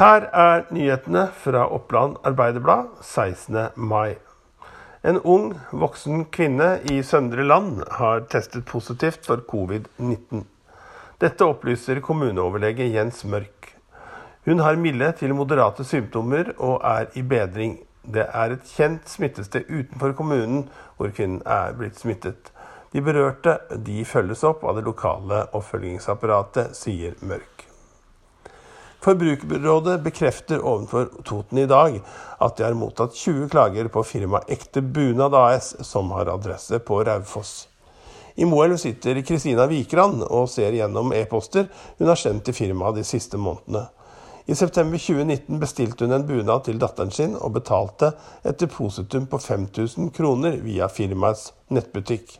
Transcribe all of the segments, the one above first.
Her er nyhetene fra Oppland Arbeiderblad 16. mai. En ung, voksen kvinne i Søndre Land har testet positivt for covid-19. Dette opplyser kommuneoverlege Jens Mørk. Hun har milde til moderate symptomer og er i bedring. Det er et kjent smittested utenfor kommunen hvor kvinnen er blitt smittet. De berørte de følges opp av det lokale oppfølgingsapparatet, sier Mørk. Forbrukerrådet bekrefter overfor Toten i dag at de har mottatt 20 klager på firmaet Ekte Bunad AS, som har adresse på Raufoss. I Moelv sitter Kristina Vikran og ser gjennom e-poster hun har sendt til firmaet de siste månedene. I september 2019 bestilte hun en bunad til datteren sin og betalte et depositum på 5000 kroner via firmaets nettbutikk.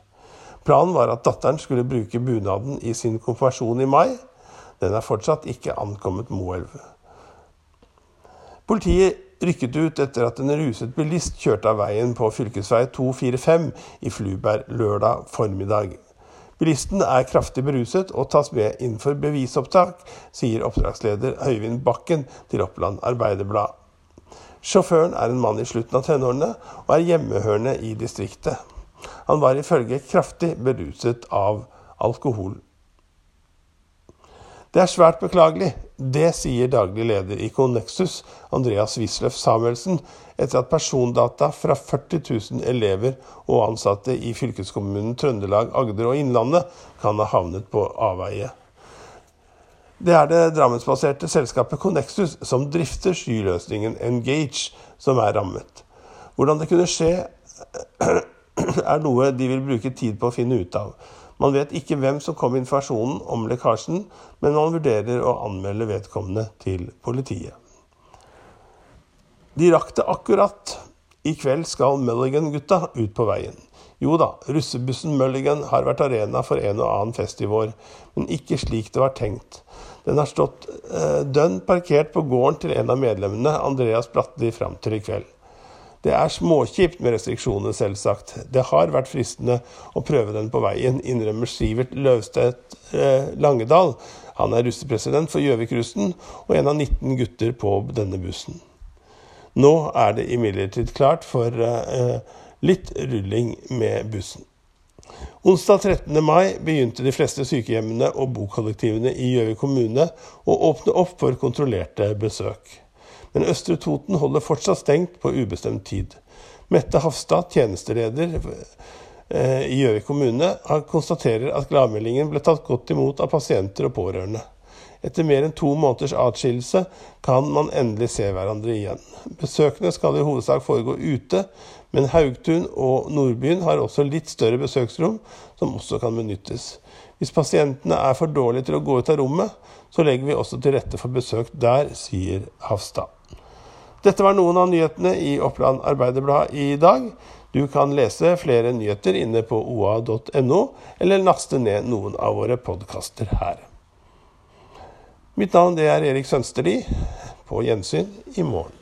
Planen var at datteren skulle bruke bunaden i sin konfirmasjon i mai. Den er fortsatt ikke ankommet Moelv. Politiet rykket ut etter at en ruset bilist kjørte av veien på fv. 245 i Fluberg lørdag formiddag. Bilisten er kraftig beruset og tas med inn for bevisopptak, sier oppdragsleder Høyvind Bakken til Oppland Arbeiderblad. Sjåføren er en mann i slutten av tenårene og er hjemmehørende i distriktet. Han var ifølge kraftig beruset av alkohol. Det er svært beklagelig. Det sier daglig leder i Connexus, Andreas Wisløff Samuelsen, etter at persondata fra 40 000 elever og ansatte i fylkeskommunen Trøndelag, Agder og Innlandet kan ha havnet på avveie. Det er det Drammensbaserte selskapet Connexus som drifter skyløsningen Engage, som er rammet. Hvordan det kunne skje, er noe de vil bruke tid på å finne ut av. Man vet ikke hvem som kom med informasjonen om lekkasjen, men man vurderer å anmelde vedkommende til politiet. De rakk det akkurat. I kveld skal Mulligan-gutta ut på veien. Jo da, russebussen Mulligan har vært arena for en og annen fest i vår, men ikke slik det var tenkt. Den har stått eh, dønn parkert på gården til en av medlemmene, Andreas Bratli, fram til i kveld. Det er småkjipt med restriksjoner, selvsagt. Det har vært fristende å prøve den på veien, innrømmer Sivert Løvstedt eh, Langedal. Han er russepresident for Gjøvik-russen og en av 19 gutter på denne bussen. Nå er det imidlertid klart for eh, litt rulling med bussen. Onsdag 13. mai begynte de fleste sykehjemmene og bokollektivene i Gjøvik kommune å åpne opp for kontrollerte besøk. Men Østre Toten holder fortsatt stengt på ubestemt tid. Mette Hafstad, tjenesteleder eh, i Gjøvik kommune, konstaterer at gladmeldingen ble tatt godt imot av pasienter og pårørende. Etter mer enn to måneders atskillelse kan man endelig se hverandre igjen. Besøkene skal i hovedsak foregå ute, men Haugtun og Nordbyen har også litt større besøksrom, som også kan benyttes. Hvis pasientene er for dårlige til å gå ut av rommet, så legger vi også til rette for besøk der, sier Hafstad. Dette var noen av nyhetene i Oppland Arbeiderblad i dag. Du kan lese flere nyheter inne på oa.no, eller laste ned noen av våre podkaster her. Mitt navn er Erik Sønsterli. På gjensyn i morgen.